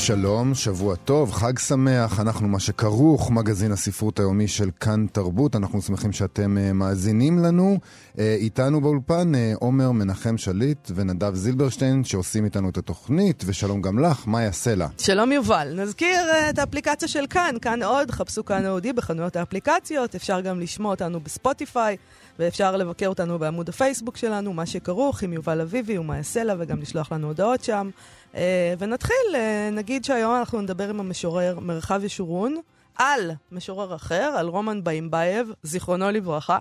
שלום, שבוע טוב, חג שמח, אנחנו מה שכרוך, מגזין הספרות היומי של כאן תרבות, אנחנו שמחים שאתם uh, מאזינים לנו. Uh, איתנו באולפן uh, עומר מנחם שליט ונדב זילברשטיין שעושים איתנו את התוכנית, ושלום גם לך, מאיה סלע. שלום יובל, נזכיר uh, את האפליקציה של כאן, כאן עוד, חפשו כאן אודי בחנויות האפליקציות, אפשר גם לשמוע אותנו בספוטיפיי. ואפשר לבקר אותנו בעמוד הפייסבוק שלנו, מה שכרוך עם יובל אביבי ומאיה סלע, וגם לשלוח לנו הודעות שם. אה, ונתחיל, אה, נגיד שהיום אנחנו נדבר עם המשורר מרחב ישורון. על משורר אחר, על רומן באימבייב, זיכרונו לברכה,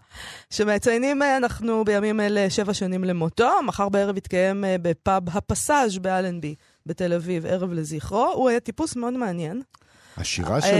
שמציינים אנחנו בימים אלה שבע שנים למותו. מחר בערב יתקיים בפאב הפסאז' באלנבי בתל אביב, ערב לזכרו. הוא היה טיפוס מאוד מעניין. השירה שלו,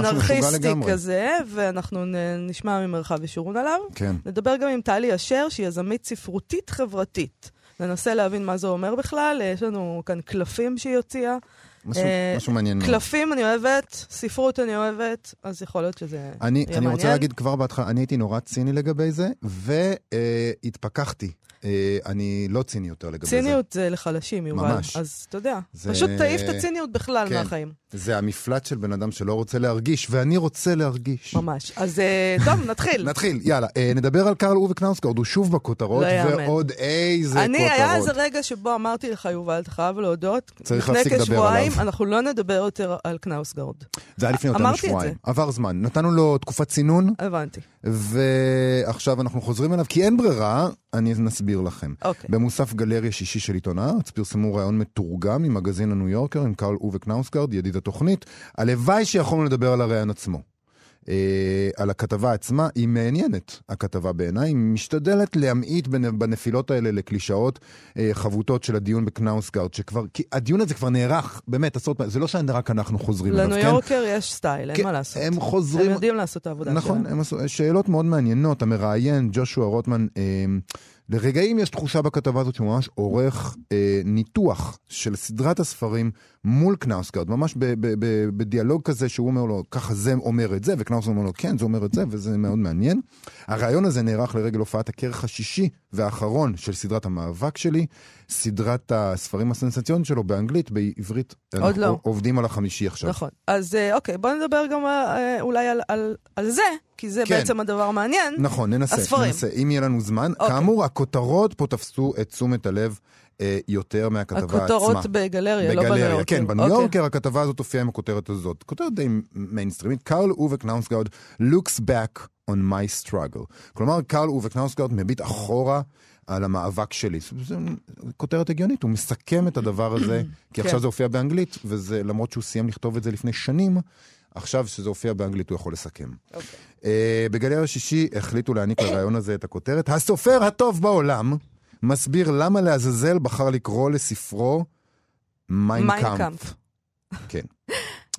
משהו משוגע לגמרי. אנרכיסטי כזה, ואנחנו נשמע ממרחב ישורון עליו. כן. נדבר גם עם טלי אשר, שהיא יזמית ספרותית חברתית. ננסה להבין מה זה אומר בכלל, יש לנו כאן קלפים שהיא הוציאה. משהו, uh, משהו מעניין. קלפים אני אוהבת, ספרות אני אוהבת, אז יכול להיות שזה יהיה אני, מעניין. אני רוצה להגיד כבר בהתחלה, אני הייתי נורא ציני לגבי זה, והתפכחתי. Uh, אני לא ציני יותר לגבי ציניות זה. ציניות זה לחלשים, יובל. ממש. אז אתה יודע, זה... פשוט תעיף את הציניות בכלל כן. מהחיים. זה המפלט של בן אדם שלא רוצה להרגיש, ואני רוצה להרגיש. ממש. אז uh, טוב, נתחיל. נתחיל, יאללה. Uh, נדבר על קרל אורי קנאוסקרד, הוא שוב בכותרות, לא. ועוד איזה אני, כותרות. היה איזה רגע שבו אמרתי לך, יובל, אתה חייב להודות. צריך להפסיק לדבר לפני כשבועיים, עליו. אנחנו לא נדבר יותר על קנאוסגרד. זה היה לפני יותר משבועיים. עבר זמן. נתנו לו תקופת צינון, הבנתי. ועכשיו אנחנו חוזרים אליו, כי אין ברירה, אני נסביר לכם. אוקיי. במוסף גלריה שישי של עיתון הארץ פרסמו ראיון מתורגם ממגזין הניו יורקר עם קרל אובה קנאוסגרד, ידיד התוכנית. הלוואי שיכולנו לדבר על הראיון עצמו. אה, על הכתבה עצמה, היא מעניינת, הכתבה בעיניי, היא משתדלת להמעיט בנ- בנפילות האלה לקלישאות אה, חבוטות של הדיון בקנאוסגרד, שכבר, כי הדיון הזה כבר נערך, באמת, עשרות פעמים, זה לא שרק אנחנו חוזרים לניו אליו, כן? יורקר יש סטייל, אין כן, מה לעשות. הם חוזרים... הם יודעים לעשות את העבודה נכון, שלהם. הם עשו, שאלות מאוד מעניינות. המראיין, ג'ושוע רוטמן, אה, לרגעים יש תחושה בכתבה הזאת שהוא ממש עורך אה, ניתוח של סדרת הספרים מול קנאוסגרד, ממש ב, ב, ב, בדיאלוג כזה שהוא אומר לו, ככה זה אומר את זה, וקנאוסגרד אומר לו, כן, זה אומר את זה, וזה מאוד מעניין. הרעיון הזה נערך לרגל הופעת הכרך השישי והאחרון של סדרת המאבק שלי, סדרת הספרים הסנסציוניים שלו באנגלית, בעברית. עוד לא. עובדים על החמישי עכשיו. נכון. אז אה, אוקיי, בוא נדבר גם אה, אולי על- על- על זה, כי זה כן. בעצם הדבר המעניין. נכון, ננסה, הספרים. ננסה, אם יהיה לנו זמן. אוקיי. כאמור, הכותרות פה תפסו את תשומת הלב אה, יותר מהכתבה עצמה. הכותרות בגלריה, לא בניו בגלריה, יורקר. כן, בניו אוקיי. יורקר הכתבה הזאת הופיעה עם הכותרת הזאת. כותרת די מיינסטרימית, קרל אובה קנאוסגרד looks back on my struggle. כלומר, קרל אובה קנאוסגרד מביט אחורה על המאבק שלי. זו כותרת הגיונית, הוא מסכם את הדבר הזה, כי כן. עכשיו זה הופיע באנגלית, וזה למרות שהוא סיים לכתוב את זה לפני שנים, עכשיו שזה הופיע באנגלית הוא יכול לסכם. אוקיי. אה, בגלריה השישי החליטו להעניק לרעיון הזה את הכותרת. הסופר הטוב בעולם מסביר למה לעזאזל בחר לקרוא לספרו מיינקאמפ. כן.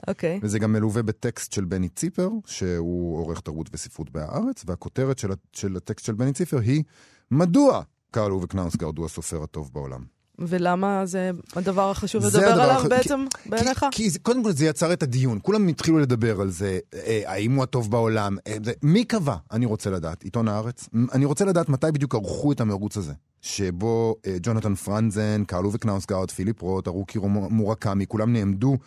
אוקיי. וזה גם מלווה בטקסט של בני ציפר, שהוא עורך תרבות וספרות בהארץ, והכותרת של, של הטקסט של בני ציפר היא מדוע קרל אובה קנאוסגרד הוא הסופר הטוב בעולם. ולמה זה הדבר החשוב זה לדבר הדבר עליו החשוב, בעצם, בעיניך? כי, כי זה, קודם כל זה יצר את הדיון, כולם התחילו לדבר על זה, אה, האם הוא הטוב בעולם, אה, זה, מי קבע? אני רוצה לדעת, עיתון הארץ. אני רוצה לדעת מתי בדיוק ערכו את המרוץ הזה, שבו אה, ג'ונתן פרנזן, קרל אובה קנאוסגרד, פיליפ רוט, ארוכי מורקמי, כולם נעמדו.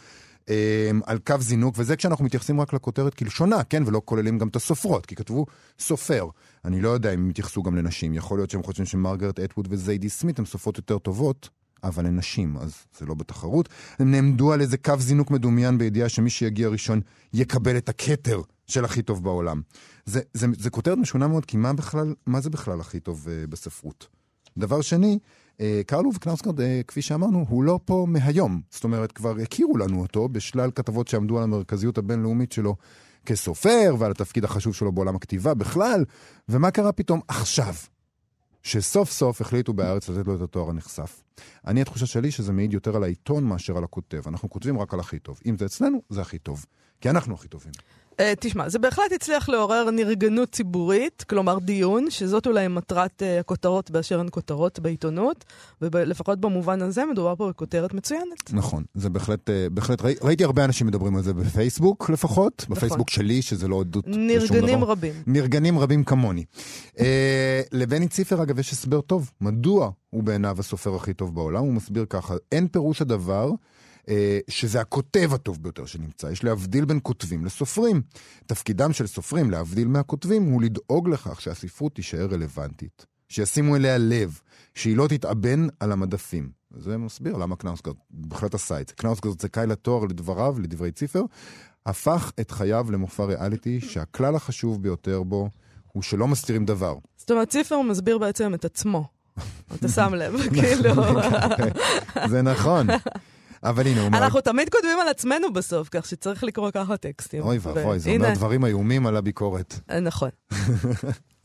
אה, על קו זינוק, וזה כשאנחנו מתייחסים רק לכותרת כלשונה, כן, ולא כוללים גם את הסופרות, כי כתבו סופר. אני לא יודע אם הם התייחסו גם לנשים, יכול להיות שהם חושבים שמרגרט אטווד וזיידי סמית הן סופרות יותר טובות, אבל הן נשים, אז זה לא בתחרות. הם נעמדו על איזה קו זינוק מדומיין בידיעה שמי שיגיע ראשון יקבל את הכתר של הכי טוב בעולם. זה, זה, זה כותרת משונה מאוד, כי מה, בכלל, מה זה בכלל הכי טוב uh, בספרות? דבר שני, אה, קרלו וקנאוסקרד, אה, כפי שאמרנו, הוא לא פה מהיום. זאת אומרת, כבר הכירו לנו אותו בשלל כתבות שעמדו על המרכזיות הבינלאומית שלו כסופר ועל התפקיד החשוב שלו בעולם הכתיבה בכלל. ומה קרה פתאום עכשיו? שסוף סוף החליטו בהארץ לתת לו את התואר הנחשף. אני, התחושה שלי שזה מעיד יותר על העיתון מאשר על הכותב. אנחנו כותבים רק על הכי טוב. אם זה אצלנו, זה הכי טוב. כי אנחנו הכי טובים. Uh, תשמע, זה בהחלט הצליח לעורר נרגנות ציבורית, כלומר דיון, שזאת אולי מטרת uh, הכותרות באשר הן כותרות בעיתונות, ולפחות במובן הזה מדובר פה בכותרת מצוינת. נכון, זה בהחלט, uh, בהחלט, ראי, ראיתי הרבה אנשים מדברים על זה בפייסבוק לפחות, נכון. בפייסבוק שלי, שזה לא עדות לשום דבר. נרגנים רבים. נרגנים רבים כמוני. Uh, לבני ציפר, אגב, יש הסבר טוב, מדוע הוא בעיניו הסופר הכי טוב בעולם, הוא מסביר ככה, אין פירוש הדבר. אה, שזה הכותב הטוב ביותר שנמצא. יש להבדיל בין כותבים לסופרים. תפקידם של סופרים, להבדיל מהכותבים, הוא לדאוג לכך שהספרות תישאר רלוונטית. שישימו אליה לב, שהיא לא תתאבן על המדפים. זה מסביר למה קנאוסגרד בהחלט עשה את זה. קנאוסגרד זכאי לתואר לדבריו, לדברי ציפר, הפך את חייו למופע ריאליטי שהכלל החשוב ביותר בו הוא שלא מסתירים דבר. זאת אומרת, ציפר מסביר בעצם את עצמו. אתה שם לב, כאילו. זה נכון. אבל הנה, הוא... אנחנו תמיד כותבים על עצמנו בסוף, כך שצריך לקרוא ככה טקסטים. אוי ואבוי, זה אומר דברים איומים על הביקורת. אה, נכון.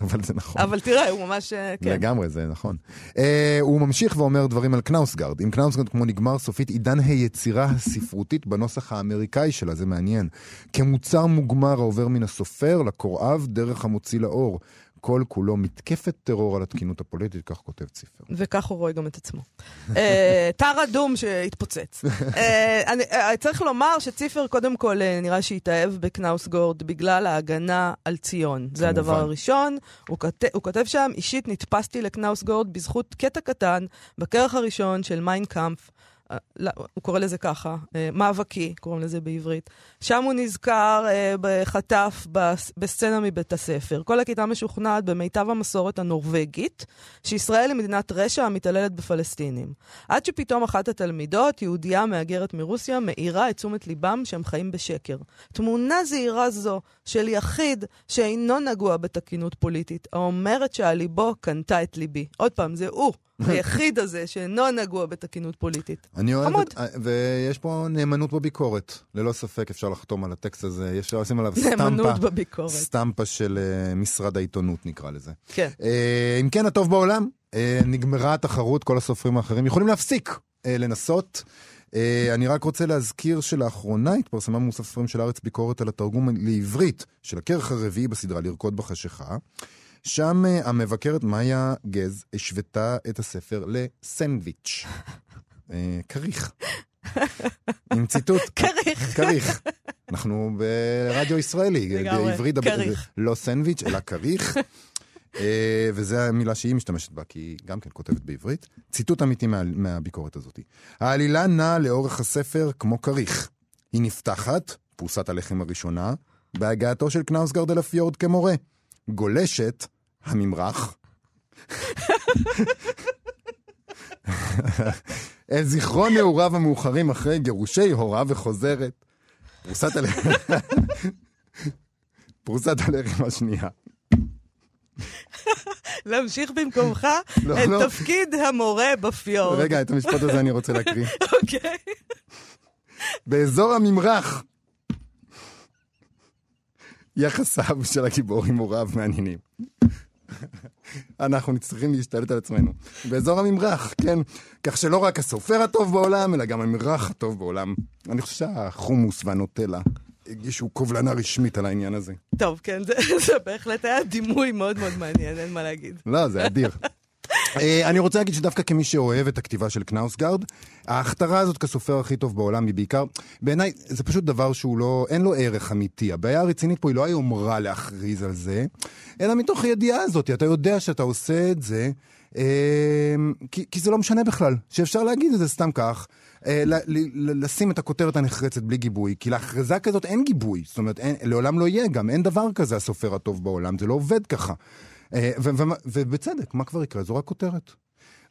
אבל זה נכון. אבל תראה, הוא ממש, אה, כן. לגמרי, זה נכון. אה, הוא ממשיך ואומר דברים על קנאוסגרד. עם קנאוסגרד כמו נגמר סופית עידן היצירה הספרותית בנוסח האמריקאי שלה, זה מעניין. כמוצר מוגמר העובר מן הסופר לקוראיו דרך המוציא לאור. כל כולו מתקפת טרור על התקינות הפוליטית, כך כותב ציפר. וכך הוא רואה גם את עצמו. אה, תר אדום שהתפוצץ. אה, אה, צריך לומר שציפר, קודם כל, נראה שהתאהב בקנאוסגורד בגלל ההגנה על ציון. זה הדבר הראשון. הוא כותב שם, אישית נתפסתי לקנאוסגורד בזכות קטע קטן בכרך הראשון של מיינקאמפ. הוא קורא לזה ככה, אה, מאבקי, קוראים לזה בעברית. שם הוא נזכר אה, בחטף בסצנה מבית הספר. כל הכיתה משוכנעת במיטב המסורת הנורבגית, שישראל היא מדינת רשע המתעללת בפלסטינים. עד שפתאום אחת התלמידות, יהודייה מהגרת מרוסיה, מאירה את תשומת ליבם שהם חיים בשקר. תמונה זהירה זו של יחיד שאינו נגוע בתקינות פוליטית, האומרת שעל ליבו קנתה את ליבי. עוד פעם, זה הוא. היחיד הזה שאינו נגוע בתקינות פוליטית. אני אוהב את... ויש פה נאמנות בביקורת. ללא ספק אפשר לחתום על הטקסט הזה. יש לשים עליו סטמפה. נאמנות בביקורת. סטמפה של uh, משרד העיתונות נקרא לזה. כן. Uh, אם כן, הטוב בעולם, uh, נגמרה התחרות, כל הסופרים האחרים יכולים להפסיק uh, לנסות. Uh, אני רק רוצה להזכיר שלאחרונה התפרסמה מוסף ספרים של הארץ ביקורת על התרגום לעברית של הכרך הרביעי בסדרה לרקוד בחשיכה. שם uh, המבקרת מאיה גז השוותה את הספר לסנדוויץ'. uh, כריך. עם ציטוט. כריך. כריך. אנחנו ברדיו ישראלי, בעברית. לא סנדוויץ', אלא כריך. uh, וזו המילה שהיא משתמשת בה, כי היא גם כן כותבת בעברית. ציטוט אמיתי מה, מהביקורת הזאת. העלילה נעה לאורך הספר כמו כריך. היא נפתחת, פרוסת הלחם הראשונה, בהגעתו של קנאוסגרד אל הפיורד כמורה. גולשת, הממרח. אל זיכרון נעוריו המאוחרים אחרי גירושי הוריו וחוזרת. פרוסת הלחם... פרוסת הלחם השנייה. להמשיך במקומך לא, את לא. תפקיד המורה בפיורד. רגע, את המשפט הזה אני רוצה להקריא. אוקיי. באזור הממרח. יחסיו של הגיבור עם הוריו מעניינים. אנחנו צריכים להשתלט על עצמנו. באזור הממרח, כן? כך שלא רק הסופר הטוב בעולם, אלא גם הממרח הטוב בעולם. אני חושב שהחומוס והנוטלה הגישו קובלנה רשמית על העניין הזה. טוב, כן, זה, זה בהחלט היה דימוי מאוד מאוד מעניין, אין מה להגיד. לא, זה אדיר. אה, אני רוצה להגיד שדווקא כמי שאוהב את הכתיבה של קנאוסגרד, ההכתרה הזאת כסופר הכי טוב בעולם היא בעיקר, בעיניי זה פשוט דבר שהוא לא, אין לו ערך אמיתי. הבעיה הרצינית פה היא לא היומרה להכריז על זה, אלא מתוך הידיעה הזאת, אתה יודע שאתה עושה את זה, אה, כי, כי זה לא משנה בכלל, שאפשר להגיד את זה סתם כך. אה, לשים את הכותרת הנחרצת בלי גיבוי, כי להכרזה כזאת אין גיבוי, זאת אומרת, אין, לעולם לא יהיה גם, אין דבר כזה הסופר הטוב בעולם, זה לא עובד ככה. אה, ובצדק, מה כבר יקרה? זו רק כותרת.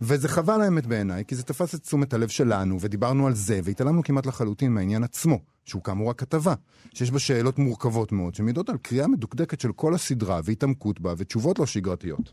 וזה חבל האמת בעיניי, כי זה תפס את תשומת הלב שלנו, ודיברנו על זה, והתעלמנו כמעט לחלוטין מהעניין עצמו, שהוא כאמור הכתבה, שיש בה שאלות מורכבות מאוד, שמעידות על קריאה מדוקדקת של כל הסדרה, והתעמקות בה, ותשובות לא שגרתיות.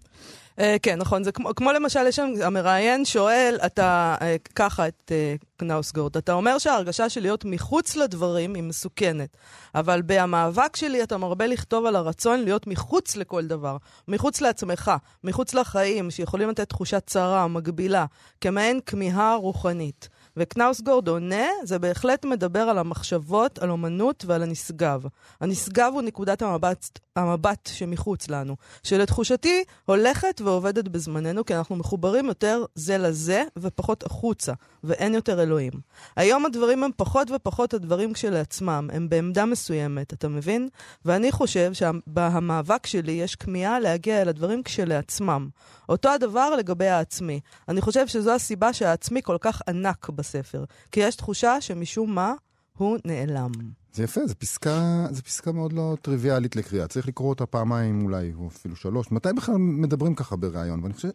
Uh, כן, נכון. זה כמו, כמו למשל, יש שם, המראיין שואל, אתה, uh, ככה את uh, קנאוסגורד, אתה אומר שההרגשה של להיות מחוץ לדברים היא מסוכנת, אבל במאבק שלי אתה מרבה לכתוב על הרצון להיות מחוץ לכל דבר, מחוץ לעצמך, מחוץ לחיים, שיכולים לתת תחושת צרה, מגבילה, כמעין כמיהה רוחנית. וקנאוסגורד עונה, זה בהחלט מדבר על המחשבות, על אומנות ועל הנשגב. הנשגב הוא נקודת המבט, המבט שמחוץ לנו, שלתחושתי הולכת ועובדת בזמננו, כי אנחנו מחוברים יותר זה לזה ופחות החוצה, ואין יותר אלוהים. היום הדברים הם פחות ופחות הדברים כשלעצמם, הם בעמדה מסוימת, אתה מבין? ואני חושב שבמאבק שלי יש כמיהה להגיע אל הדברים כשלעצמם. אותו הדבר לגבי העצמי. אני חושב שזו הסיבה שהעצמי כל כך ענק בספר, כי יש תחושה שמשום מה הוא נעלם. זה יפה, זו פסקה, זו פסקה מאוד לא טריוויאלית לקריאה. צריך לקרוא אותה פעמיים אולי, או אפילו שלוש. מתי בכלל מדברים ככה בריאיון? ואני חושב...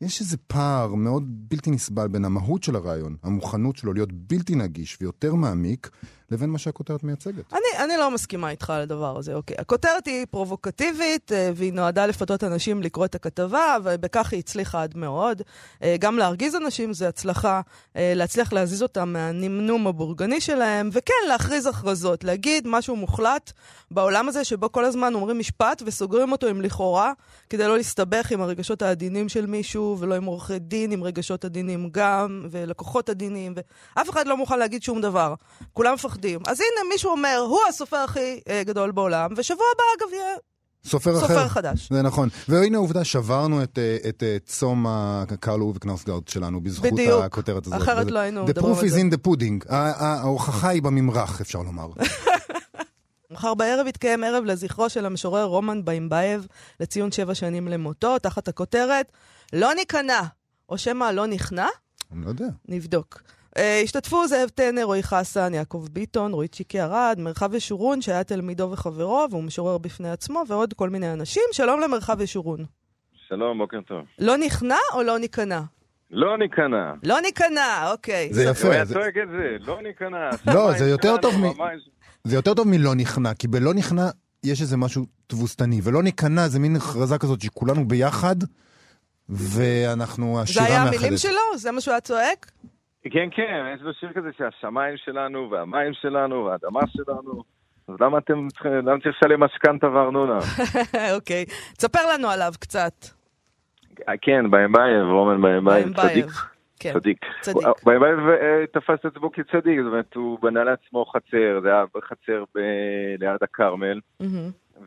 יש איזה פער מאוד בלתי נסבל בין המהות של הרעיון, המוכנות שלו להיות בלתי נגיש ויותר מעמיק, לבין מה שהכותרת מייצגת. אני, אני לא מסכימה איתך על הדבר הזה, אוקיי. הכותרת היא פרובוקטיבית, אה, והיא נועדה לפתות אנשים לקרוא את הכתבה, ובכך היא הצליחה עד מאוד. אה, גם להרגיז אנשים זה הצלחה, אה, להצליח להזיז אותם מהנמנום הבורגני שלהם, וכן, להכריז הכרזות, להגיד משהו מוחלט בעולם הזה, שבו כל הזמן אומרים משפט וסוגרים אותו עם לכאורה, כדי לא להסתבך עם הרגשות העדינים של מישהו, ולא עם עורכי דין, עם רגשות עדינים גם, ולקוחות עדינים, ואף אחד לא מוכן להגיד שום דבר. כולם. מפחדים. אז הנה, מישהו אומר, הוא הסופר הכי אה, גדול בעולם, ושבוע הבא, אגב, יהיה... סופר, סופר אחר. חדש. זה נכון. והנה העובדה, שברנו את, אה, את, את אה, צום הקרלו וקנאוסגרד שלנו בזכות בדיוק. הכותרת הזאת. אחרת לא היינו The מדברים proof על is זה. in the pudding. ההוכחה היא בממרח, אפשר לומר. מחר בערב יתקיים ערב לזכרו של המשורר רומן ביימבייב לציון שבע שנים למותו, תחת הכותרת לא ניכנע, או שמא לא נכנע? אני לא יודע. נבדוק. אה, ישתתפו זאב טנר, רועי חסן, יעקב ביטון, רועי צ'יקי ארד, מרחב ישורון, שהיה תלמידו וחברו, והוא משורר בפני עצמו, ועוד כל מיני אנשים. שלום למרחב ישורון. שלום, בוקר טוב. לא נכנע או לא ניכנע? לא ניכנע. לא ניכנע, אוקיי. זה הוא יפה. היה זה- צועק את זה, לא ניכנע. לא, זה יותר טוב מ- זה יותר טוב מלא נכנע, כי בלא נכנע יש איזה משהו תבוסתני, ולא ניכנע זה מין הכרזה כזאת שכולנו ביחד, ואנחנו, זה השירה היה מאחדת. המילים שלו? זה מה שהוא היה צועק? כן, כן, יש לו שיר כזה שהשמיים שלנו, והמים שלנו, והאדמה שלנו. אז למה אתם צריכים, למה צריך לשלם משכנתה וארנונה? אוקיי. תספר לנו עליו קצת. כן, ביימבייב, רומן צדיק. ביימבייב. כן, צדיק. צדיק. הוא- ביימבייב אה, תפס את עצמו כצדיק, זאת אומרת, הוא בנה לעצמו חצר, זה היה חצר ליד הכרמל.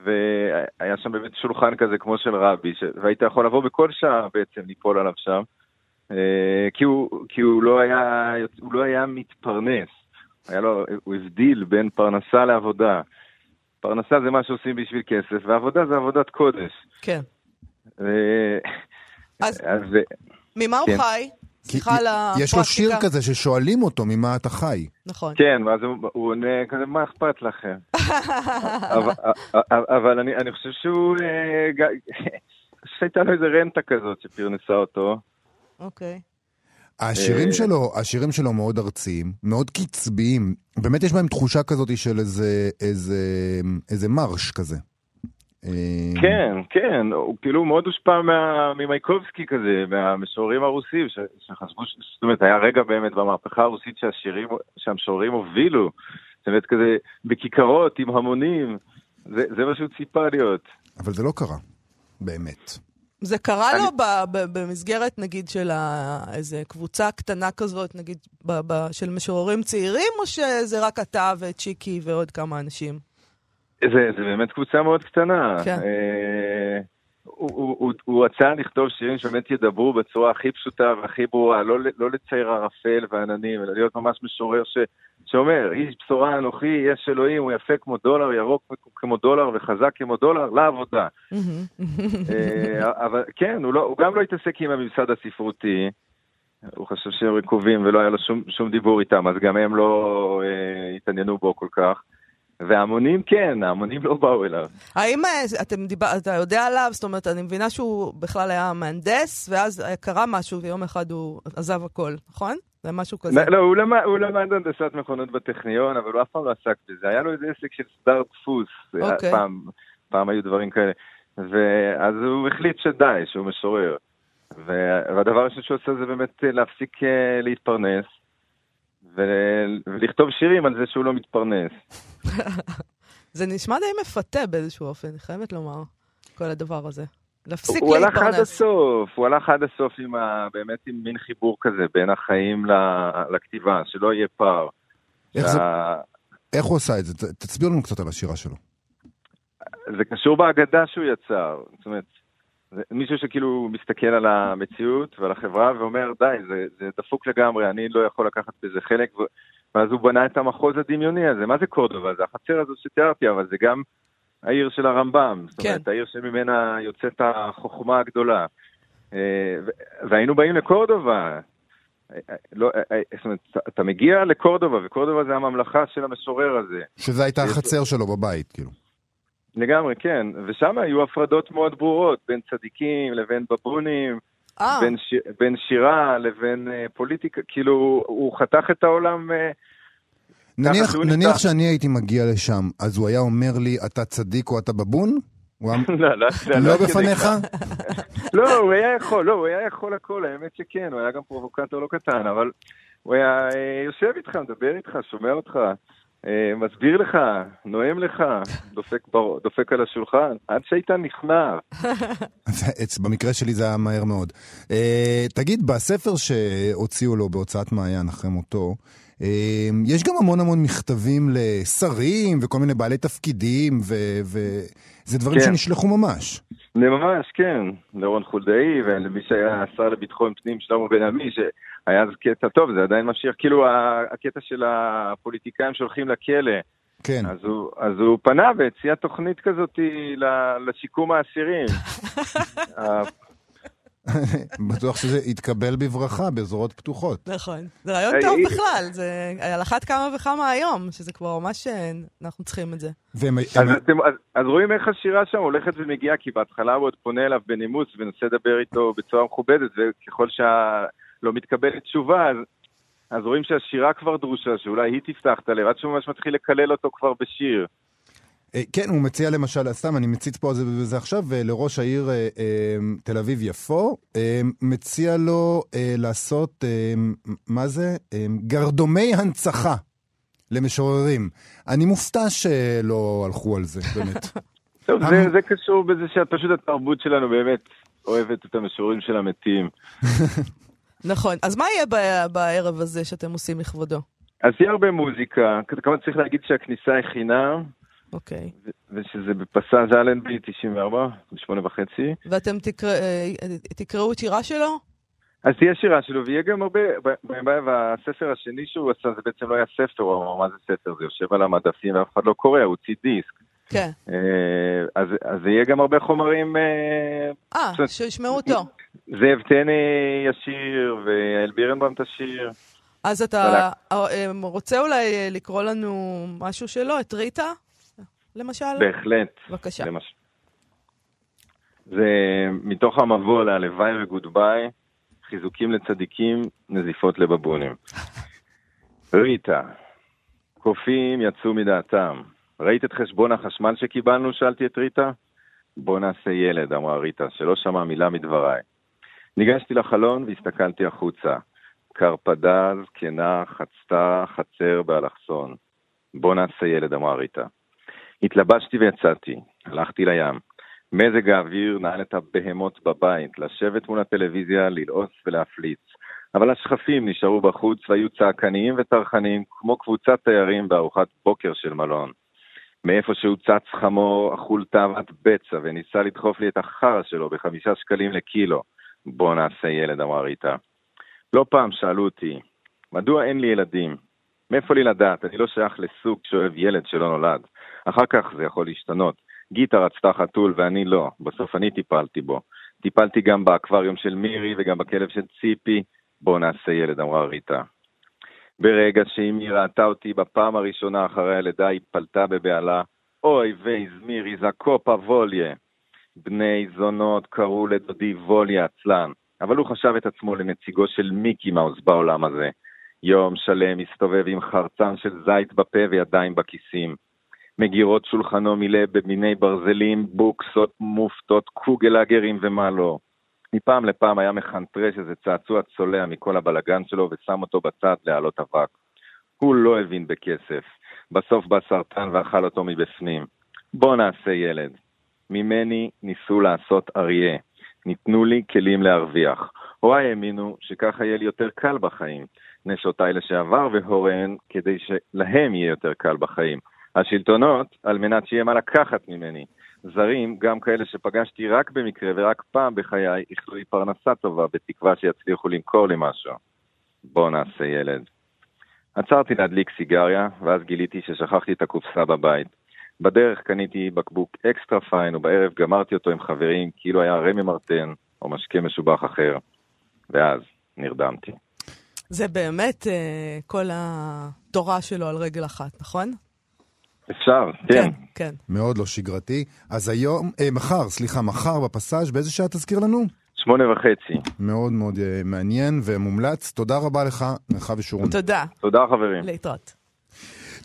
והיה שם באמת שולחן כזה כמו של רבי. והיית יכול לבוא בכל שעה בעצם ליפול עליו שם, כי, הוא, כי הוא, לא היה, הוא לא היה מתפרנס, היה לו, הוא הבדיל בין פרנסה לעבודה. פרנסה זה מה שעושים בשביל כסף, ועבודה זה עבודת קודש. כן. ו- אז- אז ממה הוא כן. חי? סליחה על הפרקטיקה. יש לו שיר כזה ששואלים אותו ממה אתה חי. נכון. כן, ואז הוא, הוא עונה כזה, מה אכפת לכם? אבל, אבל אני, אני חושב שהוא, אה, שהייתה לו איזה רנטה כזאת שפרנסה אותו. אוקיי. השירים אה, שלו, השירים שלו מאוד ארציים, מאוד קצביים. באמת יש בהם תחושה כזאת של איזה, איזה, איזה מרש כזה. אה, כן, כן, הוא כאילו מאוד הושפע מה- ממייקובסקי כזה, מהמשוררים הרוסים, ש, שחשבו, ש- זאת אומרת, היה רגע באמת במהפכה הרוסית שהשירים, שהמשוררים הובילו, זאת אומרת, כזה בכיכרות עם המונים, זה, זה מה שהוא ציפה להיות. אבל זה לא קרה, באמת. זה קרה אני- לו ב- ב- במסגרת, נגיד, של ה- איזה קבוצה קטנה כזאת, נגיד, ב- ב- של משוררים צעירים, או שזה רק אתה וצ'יקי ועוד כמה אנשים? זה, זה באמת קבוצה מאוד קטנה. כן. אה, הוא, הוא, הוא, רצה לכתוב שירים שבאמת ידברו בצורה הכי פשוטה והכי ברורה, לא, לא לצייר ערפל ועננים, אלא להיות ממש משורר ש, שאומר, איש בשורה אנוכי, יש אלוהים, הוא יפה כמו דולר, ירוק כמו דולר וחזק כמו דולר, לעבודה. אה, אבל כן, הוא, לא, הוא גם לא התעסק עם הממסד הספרותי. הוא חשב שהם רקובים ולא היה לו שום, שום דיבור איתם, אז גם הם לא אה, התעניינו בו כל כך. וההמונים כן, ההמונים לא באו אליו. האם אה, אתם דיבר, אתה יודע עליו? זאת אומרת, אני מבינה שהוא בכלל היה מהנדס, ואז אה, קרה משהו, ויום אחד הוא עזב הכל, נכון? זה משהו כזה. לא, הוא למד, הוא למד הנדסת מכונות בטכניון, אבל הוא אף פעם לא עסק בזה. היה לו איזה עסק של סטארט דפוס, אוקיי. פעם, פעם היו דברים כאלה. ואז הוא החליט שדי, שהוא משורר. והדבר הראשון שהוא עושה זה באמת אה, להפסיק אה, להתפרנס, ולכתוב שירים על זה שהוא לא מתפרנס. זה נשמע די מפתה באיזשהו אופן, אני חייבת לומר, כל הדבר הזה. להפסיק הוא הלך עד להתפרנס. הסוף, הוא הלך עד הסוף עם ה... באמת עם מין חיבור כזה בין החיים ל- לכתיבה, שלא יהיה פער. איך זה- שה- איך הוא עשה את זה? תסביר לנו קצת על השירה שלו. זה קשור בהגדה שהוא יצר. זאת אומרת, זה מישהו שכאילו מסתכל על המציאות ועל החברה ואומר, די, זה, זה דפוק לגמרי, אני לא יכול לקחת בזה חלק. ואז הוא בנה את המחוז הדמיוני הזה. מה זה קורדובה? זה החצר הזו שתיארתי, אבל זה גם העיר של הרמב"ם. זאת אומרת, כן. העיר שממנה יוצאת החוכמה הגדולה. אה, והיינו באים לקורדובה. לא, אה, אה, זאת אומרת, אתה- מגיע לקורדובה, וקורדובה זה הממלכה של המשורר הזה. שזה הייתה החצר שלו בבית, כאילו. לגמרי, כן. ושם היו הפרדות מאוד ברורות בין צדיקים לבין בבונים, אה, בין, ש... בין שירה לבין uh, פוליטיקה. כאילו, הוא חתך את העולם... Uh, נניח, נניח. שאני הייתי מגיע לשם, אז הוא היה אומר לי, אתה צדיק או אתה בבון? לא, לא, לא בפניך? לא, הוא היה יכול, לא, הוא היה יכול הכל, האמת שכן, הוא היה גם פרובוקטור לא קטן, אבל הוא היה אה, יושב איתך, מדבר איתך, שומע אותך, אה, מסביר לך, נואם לך, דופק, בר... דופק על השולחן, עד שהיית נכנע. במקרה שלי זה היה מהר מאוד. אה, תגיד, בספר שהוציאו לו בהוצאת מעיין אחרי מותו, אה, יש גם המון המון מכתבים לשרים וכל מיני בעלי תפקידים, וזה דברים כן. שנשלחו ממש. ממש, כן, לרון חולדאי ולמי שהיה השר לביטחון פנים, שלמה בן עמי, שהיה אז קטע טוב, זה עדיין ממשיך, כאילו הקטע של הפוליטיקאים שהולכים לכלא, כן. אז הוא, אז הוא פנה והציע תוכנית כזאת לשיקום האסירים. ה- בטוח שזה יתקבל בברכה בזרועות פתוחות. נכון. זה רעיון אה, טוב אה, בכלל, זה על אחת כמה וכמה היום, שזה כבר ממש, אה, אנחנו צריכים את זה. אז, רואים איך השירה שם הולכת ומגיעה, כי בהתחלה הוא עוד פונה אליו בנימוס ומנסה לדבר איתו בצורה מכובדת, וככל שלא מתקבלת תשובה, אז, אז רואים שהשירה כבר דרושה, שאולי היא תפתח את הלב, עד שהוא ממש מתחיל לקלל אותו כבר בשיר. אה, כן, הוא מציע למשל, סתם, אני מציץ פה על זה וזה עכשיו, אה, לראש העיר אה, אה, תל אביב-יפו, אה, מציע לו אה, לעשות, אה, מה זה? אה, גרדומי הנצחה למשוררים. אני מופתע שלא הלכו על זה, באמת. טוב, המ- זה, זה קשור בזה שפשוט התרבות שלנו באמת אוהבת את המשוררים של המתים. נכון. אז מה יהיה ב- בערב הזה שאתם עושים לכבודו? אז יהיה הרבה מוזיקה, כמובן צריך להגיד שהכניסה היא חינם, אוקיי. ושזה בפסאז' אלנבי 94, בשמונה וחצי. ואתם אה, תקראו את שירה שלו? אז תהיה שירה שלו, ויהיה גם הרבה, והספר השני שהוא עשה, זה בעצם לא היה ספר, הוא אמר, מה זה ספר? זה יושב על המדפים ואף אחד לא קורא, הוא הוציא דיסק. כן. אה, אז, אז יהיה גם הרבה חומרים, אה, אה. שישמעו אותו. זאב טנא ישיר, ויעל בירנבאום תשיר. אז אתה אה, רוצה אולי לקרוא לנו משהו שלו, את ריטה, למשל? בהחלט. בבקשה. למש... זה מתוך המבוא להלוואי וגודביי, חיזוקים לצדיקים, נזיפות לבבונים. ריטה, קופים יצאו מדעתם. ראית את חשבון החשמל שקיבלנו? שאלתי את ריטה. בוא נעשה ילד, אמרה ריטה, שלא שמע מילה מדבריי. ניגשתי לחלון והסתכלתי החוצה. קרפדה זקנה חצתה חצר באלכסון. בוא נעשה ילד, אמרה ריטה. התלבשתי ויצאתי, הלכתי לים. מזג האוויר נעל את הבהמות בבית, לשבת מול הטלוויזיה, ללעוס ולהפליץ. אבל השכפים נשארו בחוץ והיו צעקניים וטרחניים כמו קבוצת תיירים בארוחת בוקר של מלון. מאיפה שהוא צץ חמור, אכול תאוות בצע וניסה לדחוף לי את החרא שלו בחמישה שקלים לקילו. בוא נעשה ילד, אמרה ריטה. לא פעם שאלו אותי, מדוע אין לי ילדים? מאיפה לי לדעת? אני לא שייך לסוג שאוהב ילד שלא נולד. אחר כך זה יכול להשתנות. גיטה רצתה חתול ואני לא, בסוף אני טיפלתי בו. טיפלתי גם באקווריום של מירי וגם בכלב של ציפי. בוא נעשה ילד, אמרה ריטה. ברגע שאמי ראתה אותי בפעם הראשונה אחרי הלידה, היא פלטה בבהלה, אוי וייז מירי זקופה ווליה. בני זונות קראו לדודי ווליה עצלן, אבל הוא חשב את עצמו לנציגו של מיקי מאוס בעולם הזה. יום שלם הסתובב עם חרצן של זית בפה וידיים בכיסים. מגירות שולחנו מילא במיני ברזלים, בוקסות, מופתות, קוגלאגרים ומה לא. מפעם לפעם היה מחנטרש איזה צעצוע צולע מכל הבלגן שלו ושם אותו בצד להעלות אבק. הוא לא הבין בכסף. בסוף בא סרטן ואכל אותו מבפנים. בוא נעשה ילד. ממני ניסו לעשות אריה. ניתנו לי כלים להרוויח. הוריי האמינו שככה יהיה לי יותר קל בחיים. נשותיי לשעבר והוריהן כדי שלהם יהיה יותר קל בחיים. השלטונות, על מנת שיהיה מה לקחת ממני. זרים, גם כאלה שפגשתי רק במקרה ורק פעם בחיי, איחלו לי פרנסה טובה, בתקווה שיצליחו למכור לי משהו. בוא נעשה ילד. עצרתי להדליק סיגריה, ואז גיליתי ששכחתי את הקופסה בבית. בדרך קניתי בקבוק אקסטרה פיין, ובערב גמרתי אותו עם חברים, כאילו היה רמי מרטן, או משקה משובח אחר. ואז נרדמתי. זה באמת uh, כל התורה שלו על רגל אחת, נכון? אפשר, כן. כן, כן. מאוד לא שגרתי. אז היום, אה, מחר, סליחה, מחר בפסאז' באיזה שעה תזכיר לנו? שמונה וחצי. מאוד מאוד אה, מעניין ומומלץ. תודה רבה לך, מרחב ושורון. תודה. תודה חברים. להתראות.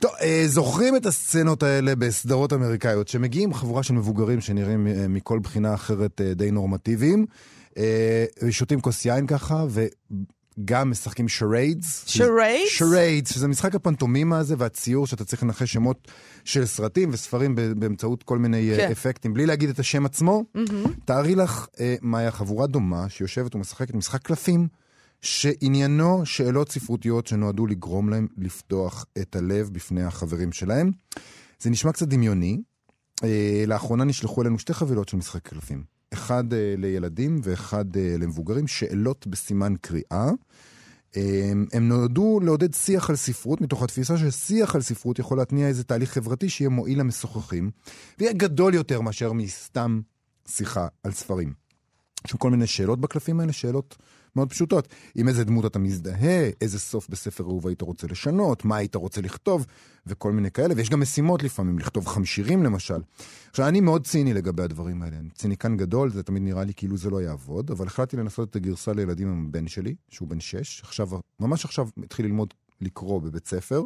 טוב, אה, זוכרים את הסצנות האלה בסדרות אמריקאיות, שמגיעים חבורה של מבוגרים שנראים אה, מכל בחינה אחרת אה, די נורמטיביים, אה, שותים כוס יין ככה, וגם משחקים שריידס. שריידס? שריידס, שזה משחק הפנטומימה הזה והציור שאתה צריך לנחש שמות של סרטים וספרים באמצעות כל מיני כן. כן. אפקטים, בלי להגיד את השם עצמו. מהמם. תארי לך, אה, מאיה, חבורה דומה שיושבת ומשחקת משחק קלפים, שעניינו שאלות ספרותיות שנועדו לגרום להם לפתוח את הלב בפני החברים שלהם. זה נשמע קצת דמיוני. אה, לאחרונה נשלחו אלינו שתי חבילות של משחק קלפים. אחד אה, לילדים ואחד אה, למבוגרים, שאלות בסימן קריאה. אה, הם נועדו לעודד שיח על ספרות, מתוך התפיסה ששיח על ספרות יכול להתניע איזה תהליך חברתי שיהיה מועיל למשוחחים, ויהיה גדול יותר מאשר מסתם שיחה על ספרים. יש כל מיני שאלות בקלפים האלה, שאלות מאוד פשוטות. עם איזה דמות אתה מזדהה, איזה סוף בספר אהוב היית רוצה לשנות, מה היית רוצה לכתוב, וכל מיני כאלה. ויש גם משימות לפעמים, לכתוב חמשירים למשל. עכשיו, אני מאוד ציני לגבי הדברים האלה. אני ציניקן גדול, זה תמיד נראה לי כאילו זה לא יעבוד, אבל החלטתי לנסות את הגרסה לילדים עם הבן שלי, שהוא בן שש. עכשיו, ממש עכשיו התחיל ללמוד לקרוא בבית ספר,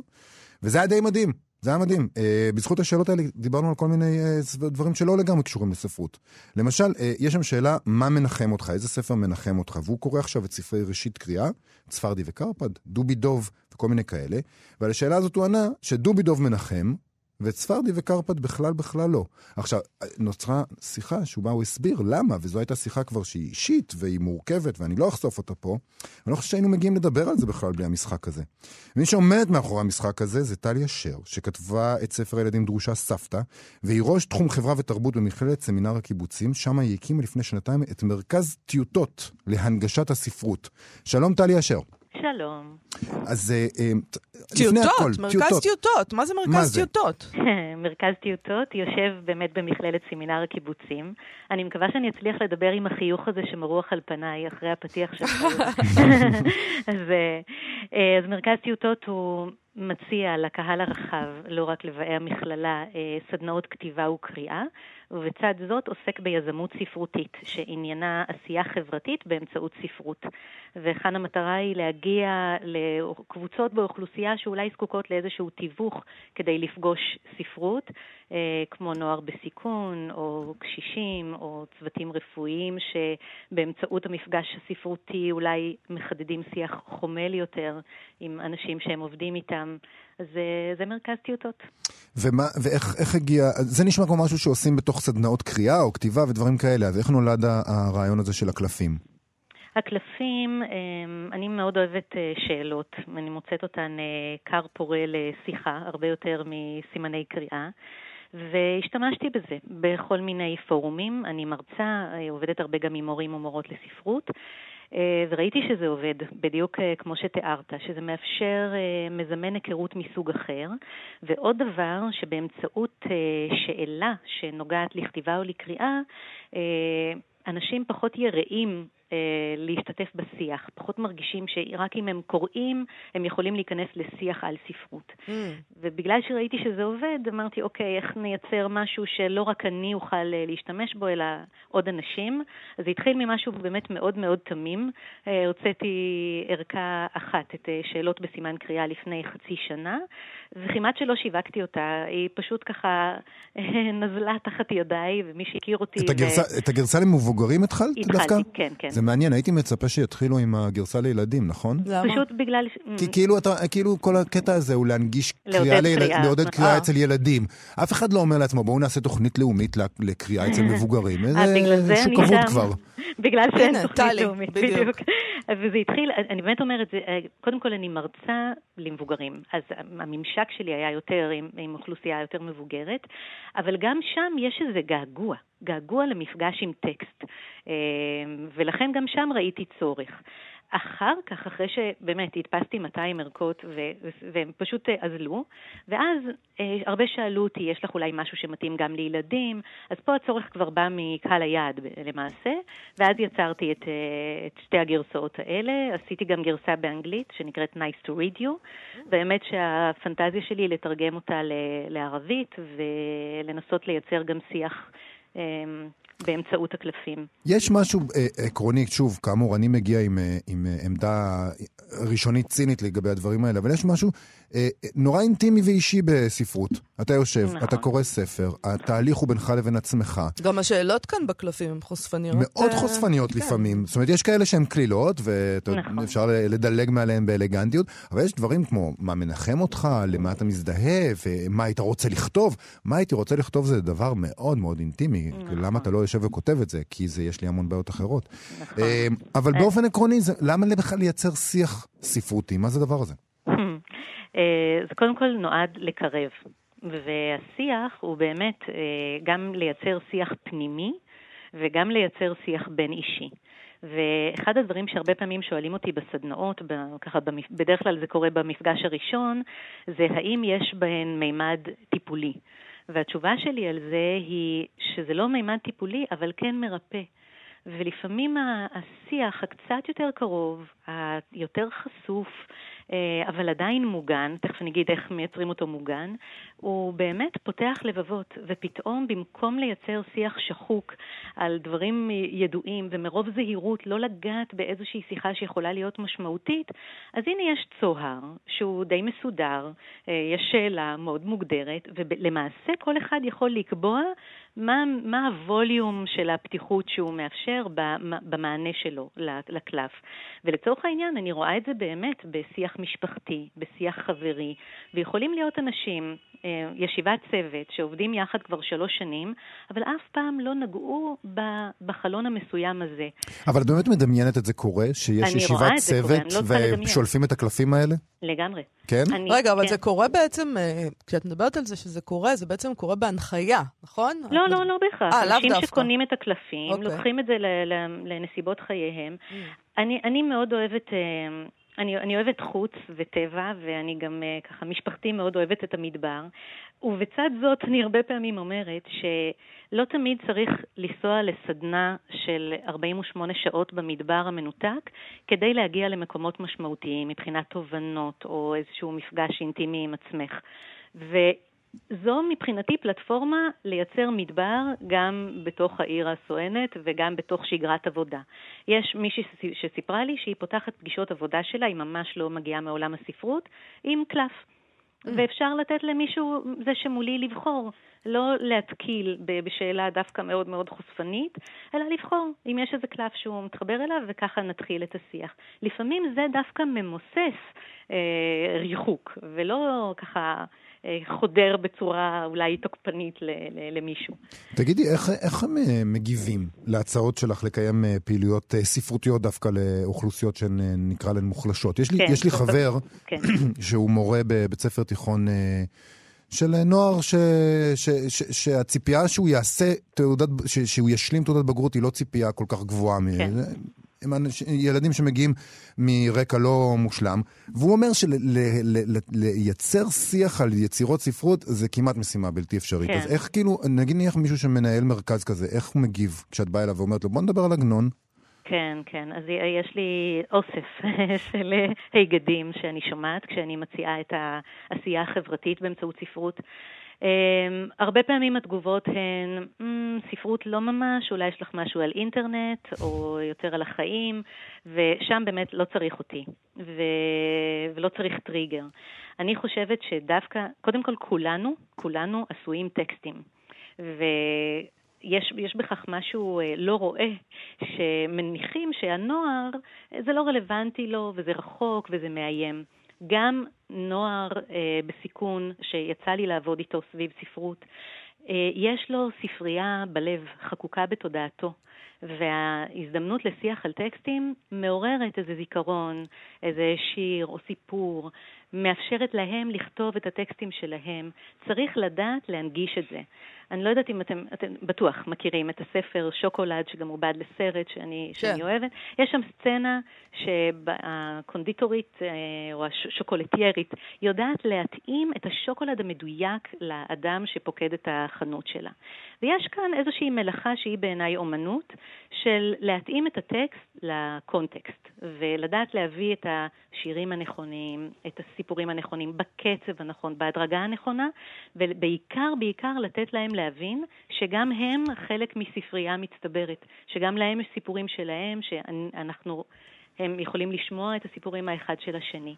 וזה היה די מדהים. זה היה מדהים. Uh, בזכות השאלות האלה דיברנו על כל מיני uh, דברים שלא לגמרי קשורים לספרות. למשל, uh, יש שם שאלה, מה מנחם אותך? איזה ספר מנחם אותך? והוא קורא עכשיו את ספרי ראשית קריאה, צפרדי וקרפד, דובי דוב וכל מיני כאלה. ועל השאלה הזאת הוא ענה שדובי דוב מנחם, ואת ספרדי וקרפד בכלל בכלל לא. עכשיו, נוצרה שיחה שבה הוא הסביר למה, וזו הייתה שיחה כבר שהיא אישית והיא מורכבת, ואני לא אחשוף אותה פה. אני לא חושב שהיינו מגיעים לדבר על זה בכלל בלי המשחק הזה. מי שעומדת מאחורי המשחק הזה זה טלי אשר, שכתבה את ספר הילדים דרושה סבתא, והיא ראש תחום חברה ותרבות במכללת סמינר הקיבוצים, שם היא הקימה לפני שנתיים את מרכז טיוטות להנגשת הספרות. שלום טלי אשר. שלום. אז אה, אה, לפני הכל, טיוטות, מרכז טיוטות. מה זה מרכז? טיוטות? מרכז טיוטות יושב באמת במכללת סמינר הקיבוצים. אני מקווה שאני אצליח לדבר עם החיוך הזה שמרוח על פניי אחרי הפתיח שלך. אז, אה, אז מרכז טיוטות הוא מציע לקהל הרחב, לא רק לבאי המכללה, אה, סדנאות כתיבה וקריאה, ובצד זאת עוסק ביזמות ספרותית, שעניינה עשייה חברתית באמצעות ספרות. וכאן המטרה היא להגיע לקבוצות באוכלוסייה שאולי זקוקות לאיזשהו תיווך כדי לפגוש ספרות, אה, כמו נוער בסיכון, או קשישים, או צוותים רפואיים, שבאמצעות המפגש הספרותי אולי מחדדים שיח חומל יותר עם אנשים שהם עובדים איתם. אז אה, זה מרכז טיוטות. ומה, ואיך איך הגיע, זה נשמע כמו משהו שעושים בתוך סדנאות קריאה או כתיבה ודברים כאלה, אז איך נולד הרעיון הזה של הקלפים? הקלפים, אמ, אני מאוד אוהבת אה, שאלות, אני מוצאת אותן אה, כר פורה לשיחה, הרבה יותר מסימני קריאה. והשתמשתי בזה בכל מיני פורומים. אני מרצה, עובדת הרבה גם עם מורים ומורות לספרות, וראיתי שזה עובד, בדיוק אה, כמו שתיארת, שזה מאפשר, אה, מזמן היכרות מסוג אחר. ועוד דבר, שבאמצעות אה, שאלה שנוגעת לכתיבה או לקריאה, אה, אנשים פחות יראים אה, להשתתף בשיח, פחות מרגישים שרק אם הם קוראים, הם יכולים להיכנס לשיח על ספרות. Mm. ובגלל שראיתי שזה עובד, אמרתי, אוקיי, איך נייצר משהו שלא רק אני אוכל אה, להשתמש בו, אלא עוד אנשים. אז זה התחיל ממשהו באמת מאוד מאוד תמים. אה, הוצאתי ערכה אחת, את אה, שאלות בסימן קריאה לפני חצי שנה, וכמעט שלא שיווקתי אותה, היא פשוט ככה אה, נזלה תחת ידיי, ומי שהכיר אותי... את הגרסה, את הגרסה למבוגרים התחלת דווקא? התחלתי, כן, כן. זה מעניין, הייתי מצפה שיתחילו עם הגרסה לילדים, נכון? למה? פשוט בגלל... כי כאילו, אתה, כאילו כל הקטע הזה הוא להנגיש לעודד קריאה, לילד, קריאה. לעודד קריאה אה. אצל ילדים. אף אחד לא אומר לעצמו, בואו נעשה תוכנית לאומית ל- לקריאה אצל מבוגרים. אה, בגלל זה שוק אני אבוד שם. כבר. בגלל שאין תוכנית לאומית, בדיוק. וזה התחיל, אני באמת אומרת, קודם כל אני מרצה למבוגרים, אז הממשק שלי היה יותר עם, עם אוכלוסייה יותר מבוגרת, אבל גם שם יש איזה געגוע, געגוע למפגש עם טקסט, אה, ולכן גם שם ראיתי צורך. אחר כך, אחרי שבאמת הדפסתי 200 ערכות ו- והם פשוט אה, אזלו, ואז אה, הרבה שאלו אותי, יש לך אולי משהו שמתאים גם לילדים? אז פה הצורך כבר בא מקהל היעד למעשה, ואז יצרתי את, אה, את שתי הגרסאות האלה, עשיתי גם גרסה באנגלית שנקראת Nice to Read You, והאמת שהפנטזיה שלי היא לתרגם אותה ל- לערבית ולנסות לייצר גם שיח אה, באמצעות הקלפים. יש משהו אה, עקרוני, שוב, כאמור, אני מגיע עם, אה, עם אה, עמדה ראשונית צינית לגבי הדברים האלה, אבל יש משהו נורא אינטימי ואישי בספרות. אתה יושב, נכון. אתה קורא ספר, התהליך הוא בינך לבין עצמך. גם השאלות כאן בקלפים הן חושפניות. מאוד אה, חושפניות כן. לפעמים. זאת אומרת, יש כאלה שהן קלילות, נכון. ואפשר לדלג מעליהן באלגנטיות, אבל יש דברים כמו מה מנחם אותך, למה אתה מזדהה, ומה היית רוצה לכתוב. מה הייתי רוצה לכתוב זה דבר מאוד מאוד אינטימי. נכון. למה אתה לא יושב וכותב את זה? כי זה, יש לי המון בעיות אחרות. נכון. אה, אבל באופן עקרוני, זה- למה בכלל לייצר שיח ספרותי? מה זה הדבר הזה? אה, זה קודם כל נועד לקרב, והשיח הוא באמת אה, גם לייצר שיח פנימי וגם לייצר שיח בין אישי. ואחד הדברים שהרבה פעמים שואלים אותי בסדנאות, ככה. בדרך כלל זה קורה במפגש הראשון, זה האם יש בהן מימד טיפולי. והתשובה שלי על זה היא שזה לא מימד טיפולי, אבל כן מרפא. ולפעמים השיח הקצת יותר קרוב, היותר חשוף, אבל עדיין מוגן, תכף אני אגיד איך מייצרים אותו מוגן, הוא באמת פותח לבבות, ופתאום במקום לייצר שיח שחוק על דברים ידועים ומרוב זהירות לא לגעת באיזושהי שיחה שיכולה להיות משמעותית, אז הנה יש צוהר שהוא די מסודר, אה, יש שאלה מאוד מוגדרת, ולמעשה כל אחד יכול לקבוע מה, מה הווליום של הפתיחות שהוא מאפשר במענה שלו לקלף. ולצורך העניין, אני רואה את זה באמת בשיח משפחתי, בשיח חברי, ויכולים להיות אנשים, אה, ישיבת צוות, שעובדים יחד כבר שלוש שנים, אבל אף פעם לא נגעו בחלון המסוים הזה. אבל את באמת מדמיינת את זה קורה? שיש ישיבת צוות לא ושולפים את הקלפים האלה? לגמרי. כן? אני, רגע, אבל כן. זה קורה בעצם, כשאת מדברת על זה שזה קורה, זה בעצם קורה בהנחיה, נכון? לא, לא, לא בהכרח. 아, אנשים שקונים את הקלפים, אוקיי. לוקחים את זה לנסיבות חייהם. Mm. אני, אני מאוד אוהבת... אני, אני אוהבת חוץ וטבע, ואני גם ככה, משפחתי מאוד אוהבת את המדבר. ובצד זאת, אני הרבה פעמים אומרת שלא תמיד צריך לנסוע לסדנה של 48 שעות במדבר המנותק כדי להגיע למקומות משמעותיים מבחינת תובנות או איזשהו מפגש אינטימי עם עצמך. ו... זו מבחינתי פלטפורמה לייצר מדבר גם בתוך העיר הסואנת וגם בתוך שגרת עבודה. יש מישהי שסיפרה לי שהיא פותחת פגישות עבודה שלה, היא ממש לא מגיעה מעולם הספרות, עם קלף. Mm. ואפשר לתת למישהו, זה שמולי, לבחור. לא להתקיל בשאלה דווקא מאוד מאוד חושפנית, אלא לבחור אם יש איזה קלף שהוא מתחבר אליו, וככה נתחיל את השיח. לפעמים זה דווקא ממוסס אה, ריחוק, ולא ככה... חודר בצורה אולי תוקפנית למישהו. תגידי, איך, איך הם מגיבים להצעות שלך לקיים פעילויות ספרותיות דווקא לאוכלוסיות שנקרא להן מוחלשות? יש לי, כן, יש לי חבר כן. שהוא מורה בבית ספר תיכון של נוער ש, ש, ש, שהציפייה שהוא יעשה תעודת, ש, שהוא ישלים תעודת בגרות היא לא ציפייה כל כך גבוהה. כן. הם ילדים שמגיעים מרקע לא מושלם, והוא אומר שלייצר שיח על יצירות ספרות זה כמעט משימה בלתי אפשרית. כן. אז איך כאילו, נגיד נניח מישהו שמנהל מרכז כזה, איך הוא מגיב כשאת באה אליו ואומרת לו, בוא נדבר על עגנון? כן, כן. אז יש לי אוסף של היגדים שאני שומעת כשאני מציעה את העשייה החברתית באמצעות ספרות. Um, הרבה פעמים התגובות הן, mm, ספרות לא ממש, אולי יש לך משהו על אינטרנט, או יותר על החיים, ושם באמת לא צריך אותי, ו... ולא צריך טריגר. אני חושבת שדווקא, קודם כל כולנו, כולנו עשויים טקסטים. ו... יש, יש בכך משהו אה, לא רואה, שמניחים שהנוער, זה לא רלוונטי לו, וזה רחוק, וזה מאיים. גם נוער אה, בסיכון, שיצא לי לעבוד איתו סביב ספרות, אה, יש לו ספרייה בלב, חקוקה בתודעתו. וההזדמנות לשיח על טקסטים מעוררת איזה זיכרון, איזה שיר או סיפור, מאפשרת להם לכתוב את הטקסטים שלהם. צריך לדעת להנגיש את זה. אני לא יודעת אם אתם, אתם בטוח מכירים את הספר שוקולד, שגם עובד לסרט שאני, כן. שאני אוהבת. יש שם סצנה שהקונדיטורית אה, או השוקולטיירית יודעת להתאים את השוקולד המדויק לאדם שפוקד את החנות שלה. ויש כאן איזושהי מלאכה שהיא בעיניי אומנות, של להתאים את הטקסט לקונטקסט, ולדעת להביא את השירים הנכונים, את הסיפורים הנכונים, בקצב הנכון, בהדרגה הנכונה, ובעיקר, בעיקר לתת להם להבין שגם הם חלק מספרייה מצטברת, שגם להם יש סיפורים שלהם, שאנחנו... הם יכולים לשמוע את הסיפורים האחד של השני.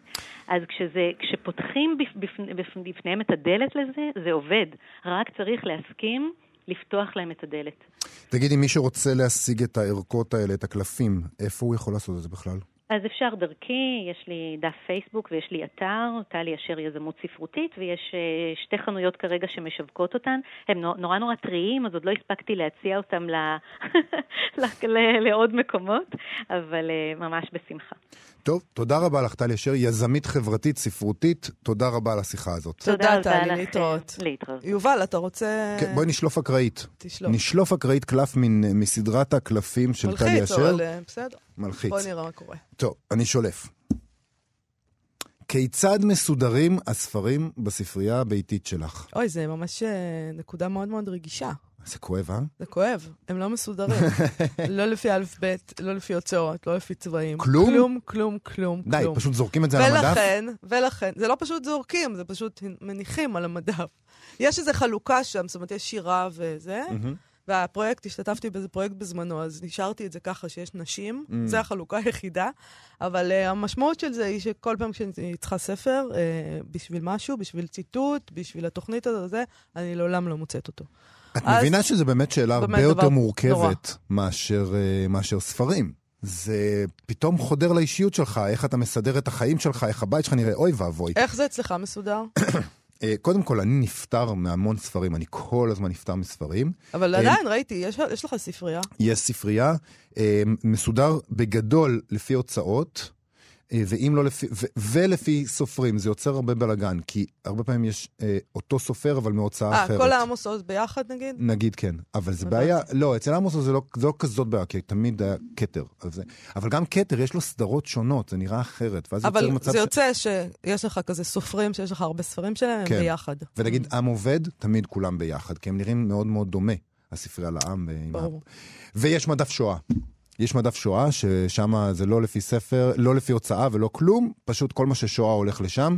אז כשזה, כשפותחים בפני, בפניהם את הדלת לזה, זה עובד. רק צריך להסכים לפתוח להם את הדלת. תגידי, מי שרוצה להשיג את הערכות האלה, את הקלפים, איפה הוא יכול לעשות את זה בכלל? אז אפשר דרכי, יש לי דף פייסבוק ויש לי אתר, טלי אשר יזמות ספרותית, ויש uh, שתי חנויות כרגע שמשווקות אותן. הם נורא נורא טריים, אז עוד לא הספקתי להציע אותם ל... לעוד מקומות, אבל uh, ממש בשמחה. טוב, תודה רבה לך, טלי אשר, יזמית חברתית, ספרותית, תודה רבה על השיחה הזאת. תודה, טלי, להתראות. להתראות. יובל, אתה רוצה... כן, בואי נשלוף אקראית. תשלוף. נשלוף אקראית קלף מסדרת הקלפים של טלי אשר. מלחיץ, אבל אה, בסדר. מלחיץ. בואי נראה מה קורה. טוב, אני שולף. כיצד מסודרים הספרים בספרייה הביתית שלך? אוי, זה ממש אה, נקודה מאוד מאוד רגישה. זה כואב, אה? זה כואב, הם לא מסודרים. לא לפי א'-ב', לא לפי הוצאות, לא לפי צבעים. כלום? כלום, כלום, כלום. די, כלום. פשוט זורקים את זה ולכן, על המדף? ולכן, ולכן, זה לא פשוט זורקים, זה פשוט מניחים על המדף. יש איזו חלוקה שם, זאת אומרת, יש שירה וזה. והפרויקט, השתתפתי באיזה פרויקט בזמנו, אז נשארתי את זה ככה שיש נשים, mm. זה החלוקה היחידה. אבל uh, המשמעות של זה היא שכל פעם כשאני צריכה ספר, uh, בשביל משהו, בשביל ציטוט, בשביל התוכנית הזאת, אני לעולם לא מוצאת אותו. את אז... מבינה שזו באמת שאלה באמת הרבה יותר מורכבת מאשר, uh, מאשר ספרים. זה פתאום חודר לאישיות שלך, איך אתה מסדר את החיים שלך, איך הבית שלך נראה, אוי ואבוי. איך זה אצלך מסודר? אה, קודם כל, אני נפטר מהמון ספרים, אני כל הזמן נפטר מספרים. אבל עדיין, ראיתי, יש, יש לך ספרייה. יש ספרייה, אה, מסודר בגדול לפי הוצאות. אה, ואם לא לפי, ו, ולפי סופרים, זה יוצר הרבה בלאגן, כי הרבה פעמים יש אה, אותו סופר, אבל מהוצאה 아, אחרת. אה, כל העמוס עוז ביחד נגיד? נגיד כן, אבל זה בעיה, לא, אצל עמוס עוז זה לא, זה לא כזאת בעיה, כי תמיד היה כתר. זה, אבל גם כתר, יש לו סדרות שונות, זה נראה אחרת, ואז יוצר מצב... אבל זה יוצא ש... שיש לך כזה סופרים, שיש לך הרבה ספרים שלהם, כן. ביחד. ונגיד עם עובד, תמיד כולם ביחד, כי הם נראים מאוד מאוד דומה, הספרייה לעם. ברור. ויש מדף שואה. יש מדף שואה, ששם זה לא לפי ספר, לא לפי הוצאה ולא כלום, פשוט כל מה ששואה הולך לשם.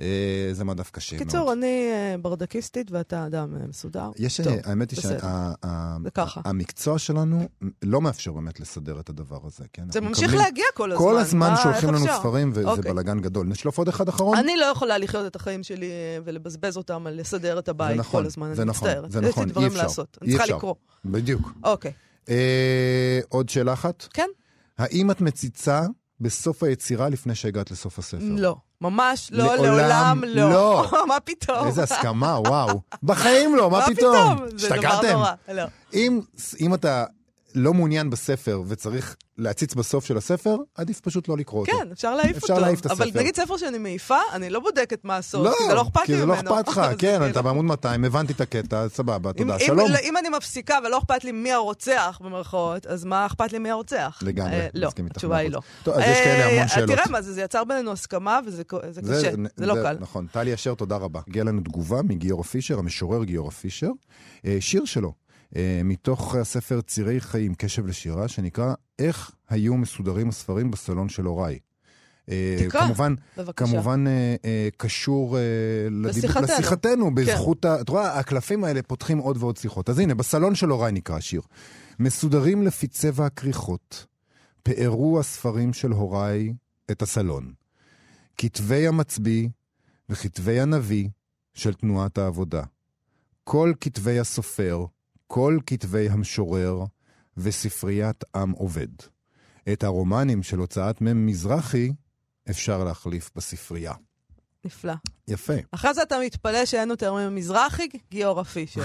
אה, זה מדף קשה קיצור, מאוד. קיצור, אני אה, ברדקיסטית ואתה אדם אה, מסודר. יש, טוב, האמת היא שהמקצוע שה, שלנו לא מאפשר באמת לסדר את הדבר הזה. כן? זה ממשיך להגיע כל הזמן. כל הזמן שולחים לנו ספרים וזה אוקיי. בלאגן גדול. נשלוף עוד אחד אחרון? אני לא יכולה לחיות את החיים שלי ולבזבז אותם על לסדר את הבית נכון, כל הזמן. זה נכון, זה נכון, יש לי דברים לעשות. אני צריכה לקרוא. בדיוק. אוקיי. אה, עוד שאלה אחת? כן. האם את מציצה בסוף היצירה לפני שהגעת לסוף הספר? לא. ממש לא, לעולם לא. לא. מה פתאום? איזה הסכמה, וואו. בחיים לא, מה פתאום? מה פתאום? זה דבר נורא. לא. אם, אם אתה לא מעוניין בספר וצריך להציץ בסוף של הספר, עדיף פשוט לא לקרוא כן, אותו. כן, אפשר להעיף אפשר אותו. להעיף את הספר. אבל נגיד ספר שאני מעיפה, אני לא בודקת מה הסוף, לא, כי זה לא אכפת לי ממנו. כי זה לא אכפת לך, כן, אתה בעמוד 200, הבנתי את הקטע, סבבה, תודה, שלום. אם, אם אני מפסיקה ולא אכפת לי מי הרוצח, במרכאות, אז מה אכפת לי מי הרוצח? לגמרי, אה, לא, התשובה היא לא. טוב, אז יש כאלה המון אה, שאלות. תראה מה זה, זה יצר בינינו הסכמה וזה זה קשה, זה, לא קל. נכון. טלי אשר, תודה רבה. הגיעה לנו תגובה מגיורא פישר, המשורר גיורא פישר, אה, שיר שלו. אה, מתוך הספר צירי חיים, קשב לשירה, שנקרא איך היו מסודרים הספרים בסלון של הוריי. אה, תקרא, כמובן, בבקשה. כמובן אה, קשור לשיחתנו, לשיחתנו כן. בזכות ה... את רואה, הקלפים האלה פותחים עוד ועוד שיחות. אז הנה, בסלון של הוריי נקרא השיר. מסודרים לפי צבע הכריכות, פארו הספרים של הוריי את הסלון. כתבי המצביא וכתבי הנביא של תנועת העבודה. כל כתבי הסופר, כל כתבי המשורר וספריית עם עובד. את הרומנים של הוצאת מ' מזרחי אפשר להחליף בספרייה. נפלא. יפה. אחרי זה אתה מתפלא שאין יותר ממזרחי, גיורא פישר.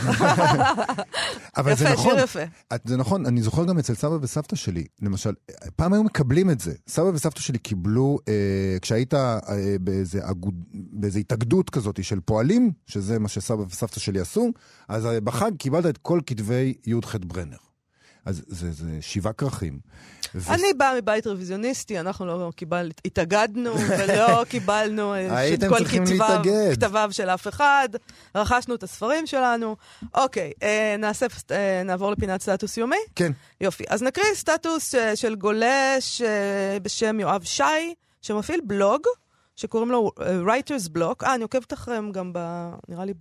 אבל זה יפה, נכון. שיר יפה. את- זה נכון, אני זוכר גם אצל סבא וסבתא שלי, למשל, פעם היו מקבלים את זה. סבא וסבתא שלי קיבלו, אה, כשהיית אה, באיזה, אגוד, באיזה התאגדות כזאת של פועלים, שזה מה שסבא וסבתא שלי עשו, אז אה, בחג קיבלת את כל כתבי י"ח ברנר. אז זה, זה שבעה כרכים. אני באה מבית רוויזיוניסטי, אנחנו לא קיבלנו, התאגדנו ולא קיבלנו אה, את הייתם כל כתביו. כתביו של אף אחד, רכשנו את הספרים שלנו. אוקיי, אה, נעשה, אה, נעבור לפינת סטטוס יומי? כן, יופי. אז נקריא סטטוס אה, של גולש אה, בשם יואב שי, שמפעיל בלוג, שקוראים לו אה, Writer's Block. אה, אני עוקבת אחריהם גם ב... נראה לי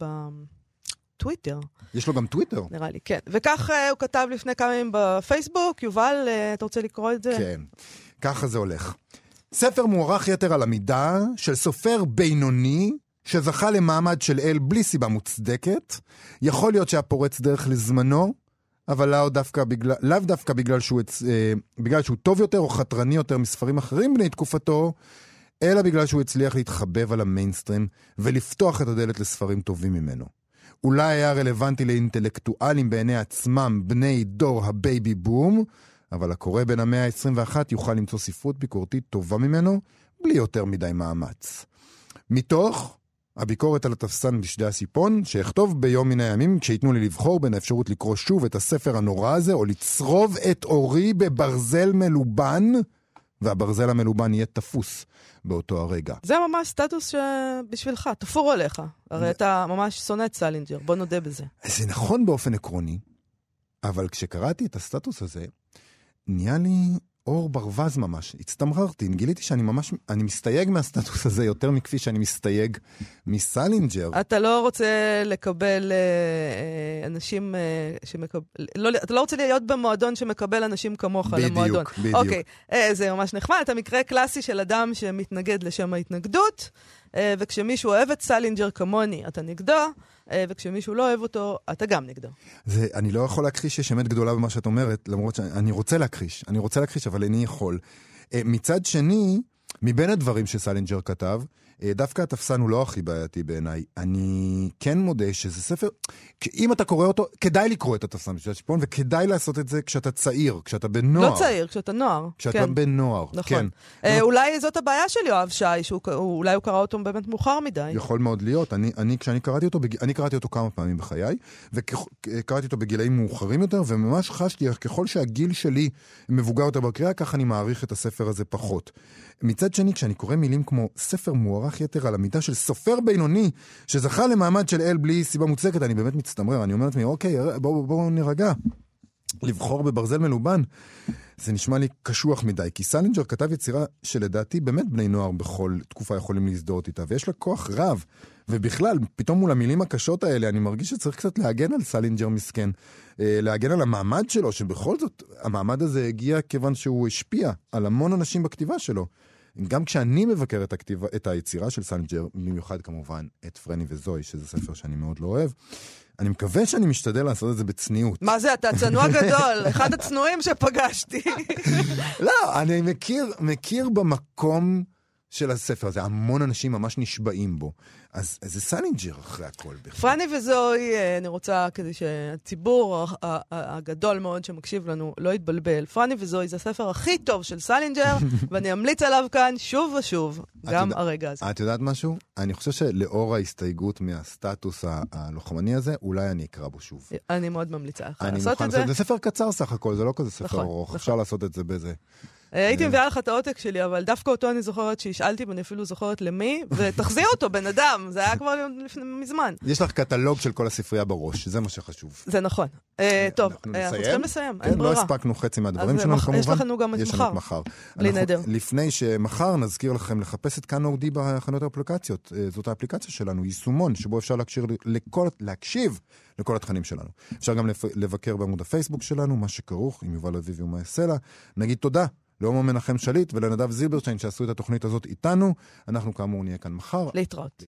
בטוויטר. יש לו גם טוויטר. נראה לי, כן. וכך אה, הוא כתב לפני כמה ימים בפייסבוק. יובל, אה, אתה רוצה לקרוא את זה? כן, ככה זה הולך. ספר מוערך יתר על המידה של סופר בינוני שזכה למעמד של אל בלי סיבה מוצדקת. יכול להיות שהיה פורץ דרך לזמנו, אבל לאו דווקא בגלל, לאו דווקא בגלל שהוא, אה, בגלל שהוא טוב יותר או חתרני יותר מספרים אחרים בני תקופתו, אלא בגלל שהוא הצליח להתחבב על המיינסטרים ולפתוח את הדלת לספרים טובים ממנו. אולי היה רלוונטי לאינטלקטואלים בעיני עצמם, בני דור הבייבי בום, אבל הקורא בן המאה ה-21 יוכל למצוא ספרות ביקורתית טובה ממנו, בלי יותר מדי מאמץ. מתוך הביקורת על התפסן בשדה השיפון, שאכתוב ביום מן הימים כשייתנו לי לבחור בין האפשרות לקרוא שוב את הספר הנורא הזה, או לצרוב את עורי בברזל מלובן, והברזל המלובן יהיה תפוס באותו הרגע. זה ממש סטטוס שבשבילך, תפור עליך. הרי אתה ממש שונא את סלינג'ר, בוא נודה בזה. זה נכון באופן עקרוני, אבל כשקראתי את הסטטוס הזה, נהיה לי עור ברווז ממש. הצטמררתי, גיליתי שאני ממש, אני מסתייג מהסטטוס הזה יותר מכפי שאני מסתייג מסלינג'ר. אתה לא רוצה לקבל אה, אה, אנשים אה, שמקבל... לא, אתה לא רוצה להיות במועדון שמקבל אנשים כמוך בדיוק, למועדון. בדיוק. אוקיי, אה, זה ממש נחמד. אתה מקרה קלאסי של אדם שמתנגד לשם ההתנגדות, אה, וכשמישהו אוהב את סלינג'ר כמוני, אתה נגדו, וכשמישהו לא אוהב אותו, אתה גם נגדו. זה, אני לא יכול להכחיש שיש אמת גדולה במה שאת אומרת, למרות שאני רוצה להכחיש, אני רוצה להכחיש, אבל איני יכול. אה, מצד שני, מבין הדברים שסלינג'ר כתב, אה, דווקא התפסן הוא לא הכי בעייתי בעיניי. אני כן מודה שזה ספר, אם אתה קורא אותו, כדאי לקרוא את התפסן בשביל השיפון, וכדאי לעשות את זה כשאתה צעיר, כשאתה בן נוער. לא צעיר, כשאתה נוער. כשאתה כן. בן נוער, נכון. כן. אה, אולי זאת הבעיה של יואב שי, שאולי הוא קרא אותו באמת מאוחר מדי. יכול מאוד להיות. אני, אני, כשאני קראתי אותו. אני קראתי אותו כמה פעמים בחיי, וקראתי אותו בגילאים מאוחרים יותר, וממש חשתי, ככל שהגיל שלי מבוגר יותר בקריאה, ככה אני מעריך את הספר הזה פחות. מצד שני, כשאני קורא מילים כמו ספר מוערך יתר על המידה של סופר בינוני, שזכה למעמד של אל בלי סיבה מוצדקת, אני באמת מצטמרר. אני אומר לעצמי, אוקיי, בואו בוא, בוא נירגע. לבחור בברזל מלובן, זה נשמע לי קשוח מדי, כי סלינג'ר כתב יצירה שלדעתי באמת בני נוער בכל תקופה יכולים להזדהות איתה, ויש לה כוח רב. ובכלל, פתאום מול המילים הקשות האלה, אני מרגיש שצריך קצת להגן על סלינג'ר מסכן. אה, להגן על המעמד שלו, שבכל זאת, המעמד הזה הגיע כיוון שהוא השפיע על המון אנשים בכתיבה שלו. גם כשאני מבקר את, הכתיבה, את היצירה של סלינג'ר, במיוחד כמובן את פרני וזוי, שזה ספר שאני מאוד לא אוהב, אני מקווה שאני משתדל לעשות את זה בצניעות. מה זה, אתה צנוע גדול, אחד הצנועים שפגשתי. לא, אני מכיר, מכיר במקום של הספר הזה, המון אנשים ממש נשבעים בו. אז אז זה סלינג'ר אחרי הכל. בכלל. פרני וזוהי, אה, אני רוצה, כדי שהציבור הגדול מאוד שמקשיב לנו לא יתבלבל, פרני וזוהי זה הספר הכי טוב של סלינג'ר, ואני אמליץ עליו כאן שוב ושוב, גם יודע- הרגע הזה. את יודעת משהו? אני חושב שלאור ההסתייגות מהסטטוס הלוחמני הזה, אולי אני אקרא בו שוב. אני מאוד ממליצה לך לעשות את זה. זה ספר קצר סך הכל, זה לא כזה ספר נכון, ארוך, נכון. אפשר לעשות את זה בזה. הייתי אה. מביאה לך את העותק שלי, אבל דווקא אותו אני זוכרת שהשאלתי, ואני אפילו זוכרת למי, ותחזיר אותו, בן אדם, זה היה כבר לפני- מזמן. יש לך קטלוג של כל הספרייה בראש, זה מה שחשוב. זה נכון. אה, טוב, אנחנו אה, אנחנו? צריכים לסיים, כן, אין לא ברירה. הספקנו חצי מהדברים שלנו כמובן. יש לנו גם את יש לנו מחר. את מחר. בלי נדר. לפני שמחר נזכיר לכם לחפש את כאן אודי בחנויות האפליקציות. זאת האפליקציה שלנו, יישומון, שבו אפשר להקשיב לכל התכנים שלנו. אפשר גם לבקר בעמוד הפייסבוק שלנו, מה שכרוך עם יובל אביבי ומה סלע. נגיד תודה לעומר מנחם שליט ולנדב זילברשטיין שעשו את התוכנית הזאת איתנו. אנחנו כאמור נהיה כאן מחר. להתראות.